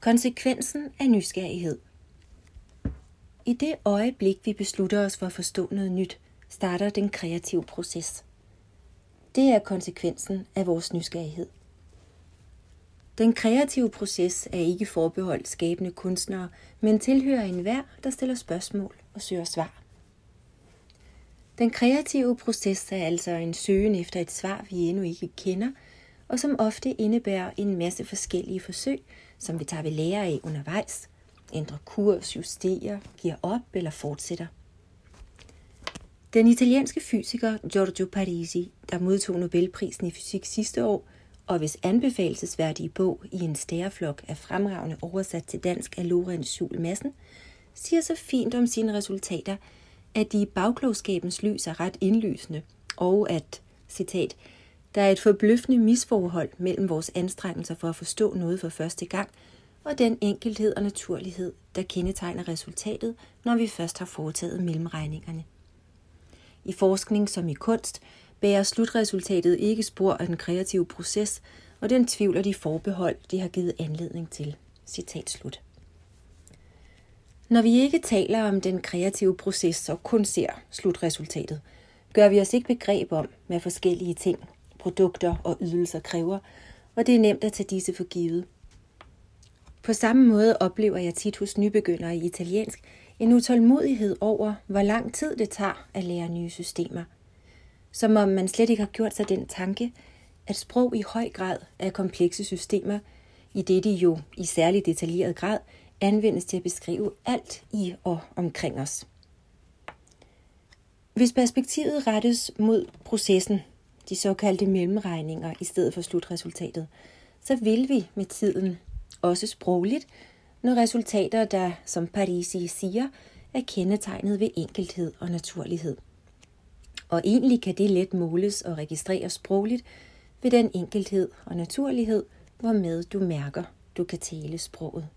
Konsekvensen af nysgerrighed. I det øjeblik, vi beslutter os for at forstå noget nyt, starter den kreative proces. Det er konsekvensen af vores nysgerrighed. Den kreative proces er ikke forbeholdt skabende kunstnere, men tilhører enhver, der stiller spørgsmål og søger svar. Den kreative proces er altså en søgen efter et svar, vi endnu ikke kender, og som ofte indebærer en masse forskellige forsøg, som vi tager ved lære af undervejs, ændrer kurs, justerer, giver op eller fortsætter. Den italienske fysiker Giorgio Parisi, der modtog Nobelprisen i fysik sidste år, og hvis anbefalesværdige bog i en stæreflok er fremragende oversat til dansk af Lorenz Juhl Madsen, siger så fint om sine resultater, at de i bagklogskabens lys er ret indlysende, og at, citat, der er et forbløffende misforhold mellem vores anstrengelser for at forstå noget for første gang, og den enkelhed og naturlighed, der kendetegner resultatet, når vi først har foretaget mellemregningerne. I forskning som i kunst bærer slutresultatet ikke spor af den kreative proces, og den tvivler de forbehold, de har givet anledning til. Citat slut. Når vi ikke taler om den kreative proces og kun ser slutresultatet, gør vi os ikke begreb om, hvad forskellige ting, produkter og ydelser kræver, og det er nemt at tage disse for givet. På samme måde oplever jeg tit hos nybegyndere i italiensk en utålmodighed over, hvor lang tid det tager at lære nye systemer. Som om man slet ikke har gjort sig den tanke, at sprog i høj grad er komplekse systemer, i det de jo i særlig detaljeret grad anvendes til at beskrive alt i og omkring os. Hvis perspektivet rettes mod processen, de såkaldte mellemregninger i stedet for slutresultatet, så vil vi med tiden, også sprogligt, når resultater, der, som Parisi siger, er kendetegnet ved enkelhed og naturlighed. Og egentlig kan det let måles og registreres sprogligt ved den enkelhed og naturlighed, hvormed du mærker, du kan tale sproget.